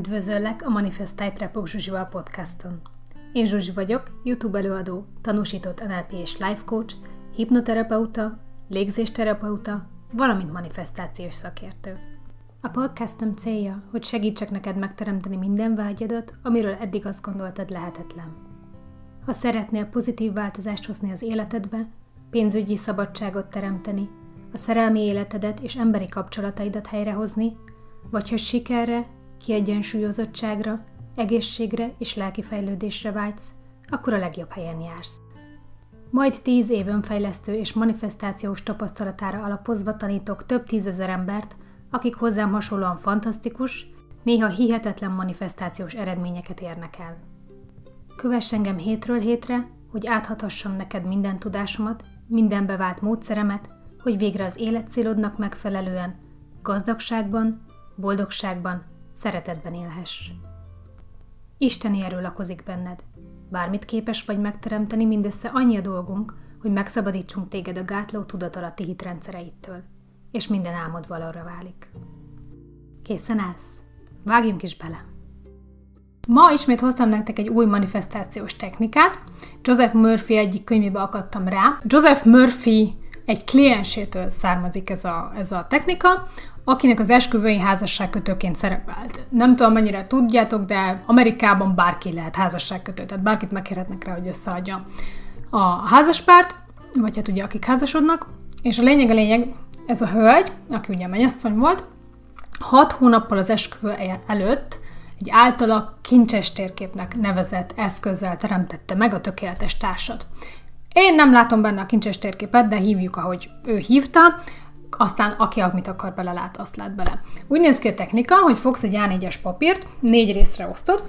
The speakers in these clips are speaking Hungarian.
Üdvözöllek a Manifest Type Repok Zsuzsival podcaston. Én Zsuzsi vagyok, YouTube előadó, tanúsított NLP és life coach, hipnoterapeuta, légzésterapeuta, valamint manifestációs szakértő. A podcastom célja, hogy segítsek neked megteremteni minden vágyadat, amiről eddig azt gondoltad lehetetlen. Ha szeretnél pozitív változást hozni az életedbe, pénzügyi szabadságot teremteni, a szerelmi életedet és emberi kapcsolataidat helyrehozni, vagy hogy sikerre, kiegyensúlyozottságra, egészségre és lelki fejlődésre vágysz, akkor a legjobb helyen jársz. Majd tíz év önfejlesztő és manifestációs tapasztalatára alapozva tanítok több tízezer embert, akik hozzám hasonlóan fantasztikus, néha hihetetlen manifestációs eredményeket érnek el. Kövess engem hétről hétre, hogy áthathassam neked minden tudásomat, minden bevált módszeremet, hogy végre az életcélodnak megfelelően, gazdagságban, boldogságban, szeretetben élhess. Isteni erő lakozik benned. Bármit képes vagy megteremteni, mindössze annyi a dolgunk, hogy megszabadítsunk téged a gátló tudatalatti hitrendszereittől, és minden álmod valóra válik. Készen állsz? Vágjunk is bele! Ma ismét hoztam nektek egy új manifestációs technikát. Joseph Murphy egyik könyvébe akadtam rá. Joseph Murphy egy kliensétől származik ez a, ez a technika, akinek az esküvői házasságkötőként szerepelt. Nem tudom, mennyire tudjátok, de Amerikában bárki lehet házasságkötő, tehát bárkit megkérhetnek rá, hogy összeadja a házaspárt, vagy hát ugye akik házasodnak, és a lényeg a lényeg, ez a hölgy, aki ugye mennyasszony volt, hat hónappal az esküvő előtt egy általa kincses térképnek nevezett eszközzel teremtette meg a tökéletes társat. Én nem látom benne a kincses térképet, de hívjuk, ahogy ő hívta, aztán aki amit akar bele lát, azt lát bele. Úgy néz ki a technika, hogy fogsz egy A4-es papírt, négy részre osztod,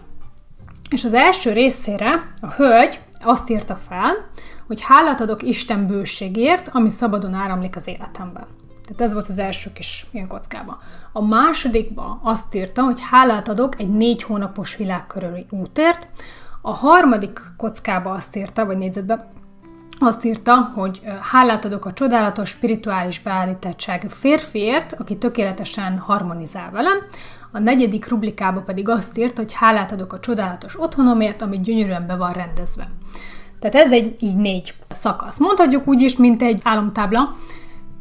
és az első részére a hölgy azt írta fel, hogy hálát adok Isten bőségért, ami szabadon áramlik az életembe. Tehát ez volt az első kis ilyen kockában. A másodikba azt írta, hogy hálát adok egy négy hónapos világkörüli útért. A harmadik kockába azt írta, vagy négyzetbe, azt írta, hogy hálát adok a csodálatos spirituális beállítettságú férfiért, aki tökéletesen harmonizál velem. A negyedik rublikába pedig azt írta, hogy hálát adok a csodálatos otthonomért, ami gyönyörűen be van rendezve. Tehát ez egy így négy szakasz. Mondhatjuk úgy is, mint egy álomtábla,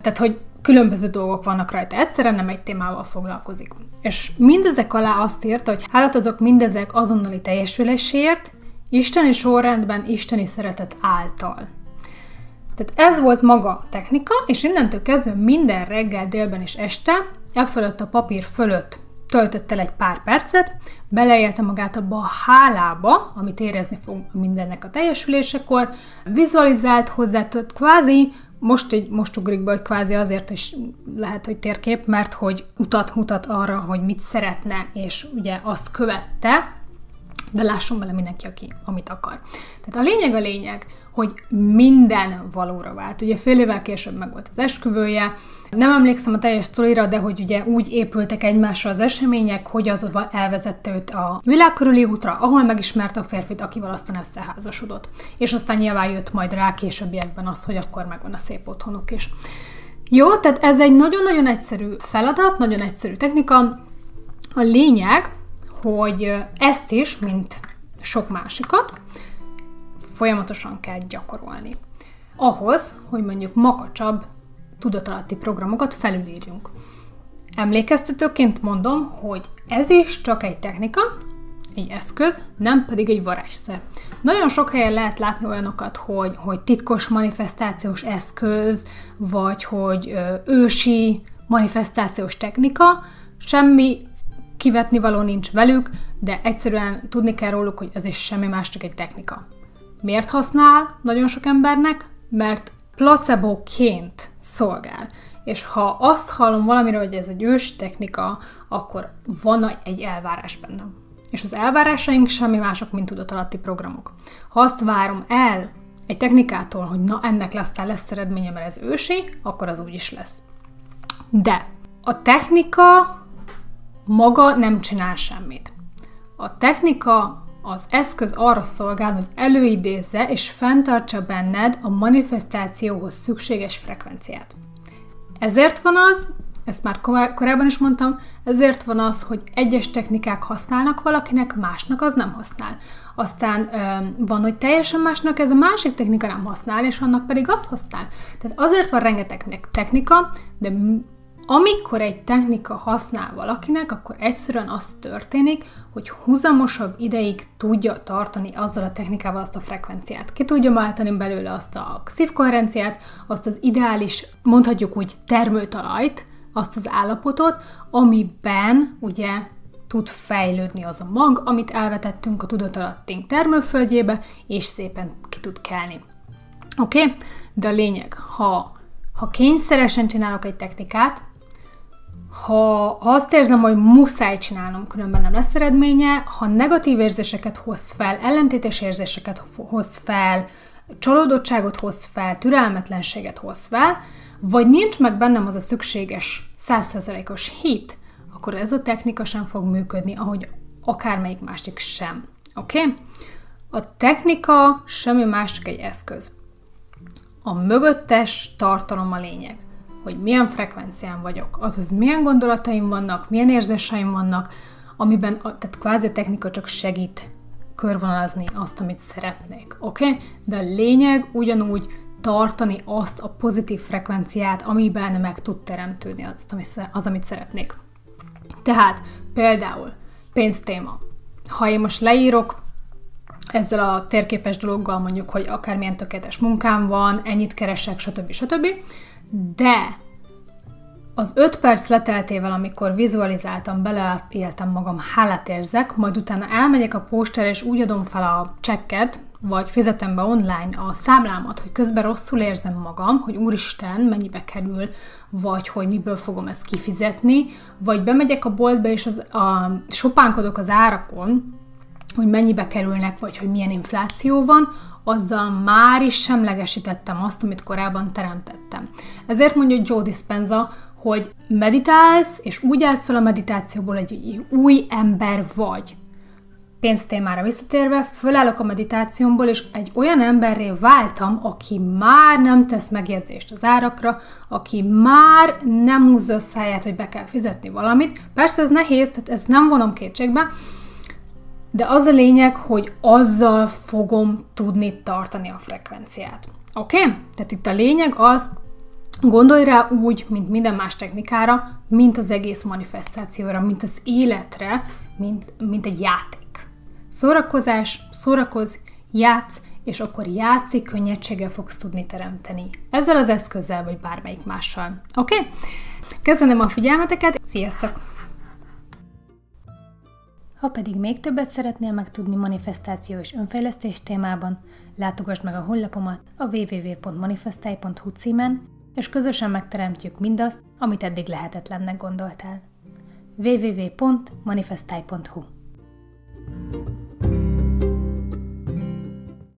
tehát hogy különböző dolgok vannak rajta egyszerre, nem egy témával foglalkozik. És mindezek alá azt írta, hogy hálát azok mindezek azonnali teljesülésért, isteni sorrendben, isteni szeretet által. Tehát ez volt maga a technika, és innentől kezdve minden reggel, délben és este e fölött a papír fölött töltött el egy pár percet, beleélte magát abba a hálába, amit érezni fog mindennek a teljesülésekor, vizualizált hozzá, kvázi, most, így, most ugrik be, hogy kvázi azért is lehet, hogy térkép, mert hogy utat mutat arra, hogy mit szeretne, és ugye azt követte, de lásson bele mindenki, aki amit akar. Tehát a lényeg a lényeg, hogy minden valóra vált. Ugye fél évvel később meg volt az esküvője, nem emlékszem a teljes sztorira, de hogy ugye úgy épültek egymásra az események, hogy az elvezette őt a világkörüli útra, ahol megismerte a férfit, akivel aztán összeházasodott. És aztán nyilván jött majd rá későbbiekben az, hogy akkor megvan a szép otthonuk is. Jó, tehát ez egy nagyon-nagyon egyszerű feladat, nagyon egyszerű technika. A lényeg, hogy ezt is, mint sok másikat, folyamatosan kell gyakorolni. Ahhoz, hogy mondjuk makacsabb tudatalatti programokat felülírjunk. Emlékeztetőként mondom, hogy ez is csak egy technika, egy eszköz, nem pedig egy varázsszer. Nagyon sok helyen lehet látni olyanokat, hogy, hogy titkos manifestációs eszköz, vagy hogy ősi manifestációs technika, semmi kivetni való nincs velük, de egyszerűen tudni kell róluk, hogy ez is semmi más, csak egy technika. Miért használ nagyon sok embernek? Mert placebo-ként szolgál. És ha azt hallom valamiről, hogy ez egy ős technika, akkor van egy elvárás bennem. És az elvárásaink semmi mások, mint tudatalatti programok. Ha azt várom el egy technikától, hogy na ennek lesz, lesz eredménye, mert ez ősi, akkor az úgy is lesz. De a technika maga nem csinál semmit. A technika az eszköz arra szolgál, hogy előidézze és fenntartsa benned a manifestációhoz szükséges frekvenciát. Ezért van az, ezt már korábban is mondtam, ezért van az, hogy egyes technikák használnak valakinek, másnak az nem használ. Aztán ö, van, hogy teljesen másnak ez a másik technika nem használ, és annak pedig az használ. Tehát azért van rengeteg technika, de amikor egy technika használ valakinek, akkor egyszerűen az történik, hogy húzamosabb ideig tudja tartani azzal a technikával azt a frekvenciát. Ki tudja váltani belőle azt a szívkoherenciát, azt az ideális, mondhatjuk úgy, termőtalajt, azt az állapotot, amiben ugye tud fejlődni az a mag, amit elvetettünk a tudatalattunk termőföldjébe, és szépen ki tud kelni. Oké? Okay? De a lényeg, ha, ha kényszeresen csinálok egy technikát, ha, ha azt érzem, hogy muszáj csinálnom, különben nem lesz eredménye, ha negatív érzéseket hoz fel, ellentétes érzéseket hoz fel, csalódottságot hoz fel, türelmetlenséget hoz fel, vagy nincs meg bennem az a szükséges százszerzelékos hit, akkor ez a technika sem fog működni, ahogy akármelyik másik sem. Oké? Okay? A technika semmi más, csak egy eszköz. A mögöttes tartalom a lényeg hogy milyen frekvencián vagyok, azaz milyen gondolataim vannak, milyen érzéseim vannak, amiben, tehát kvázi a technika csak segít körvonalazni azt, amit szeretnék, oké? Okay? De a lényeg ugyanúgy tartani azt a pozitív frekvenciát, amiben meg tud teremtődni az, az amit szeretnék. Tehát például pénztéma. Ha én most leírok ezzel a térképes dologgal mondjuk, hogy akármilyen tökéletes munkám van, ennyit keresek, stb. stb. De az öt perc leteltével, amikor vizualizáltam, beleéltem magam, hálát érzek, majd utána elmegyek a póster és úgy adom fel a csekket, vagy fizetem be online a számlámat, hogy közben rosszul érzem magam, hogy úristen, mennyibe kerül, vagy hogy miből fogom ezt kifizetni, vagy bemegyek a boltba és az, a, sopánkodok az árakon, hogy mennyibe kerülnek, vagy hogy milyen infláció van, azzal már is semlegesítettem azt, amit korábban teremtettem. Ezért mondja Joe Dispenza, hogy meditálsz, és úgy állsz fel a meditációból, egy új ember vagy. Pénztémára visszatérve, fölállok a meditációmból, és egy olyan emberré váltam, aki már nem tesz megjegyzést az árakra, aki már nem húzza a száját, hogy be kell fizetni valamit. Persze ez nehéz, tehát ezt nem vonom kétségbe, de az a lényeg, hogy azzal fogom tudni tartani a frekvenciát. Oké? Okay? Tehát itt a lényeg az, gondolj rá úgy, mint minden más technikára, mint az egész manifestációra, mint az életre, mint, mint egy játék. Szórakozás, szórakoz, játsz, és akkor játszik, könnyedséggel fogsz tudni teremteni. Ezzel az eszközzel, vagy bármelyik mással. Oké? Okay? Köszönöm a figyelmeteket, sziasztok! Ha pedig még többet szeretnél megtudni manifestáció és önfejlesztés témában, látogass meg a honlapomat a www.manifestai.hu címen, és közösen megteremtjük mindazt, amit eddig lehetetlennek gondoltál. www.manifestai.hu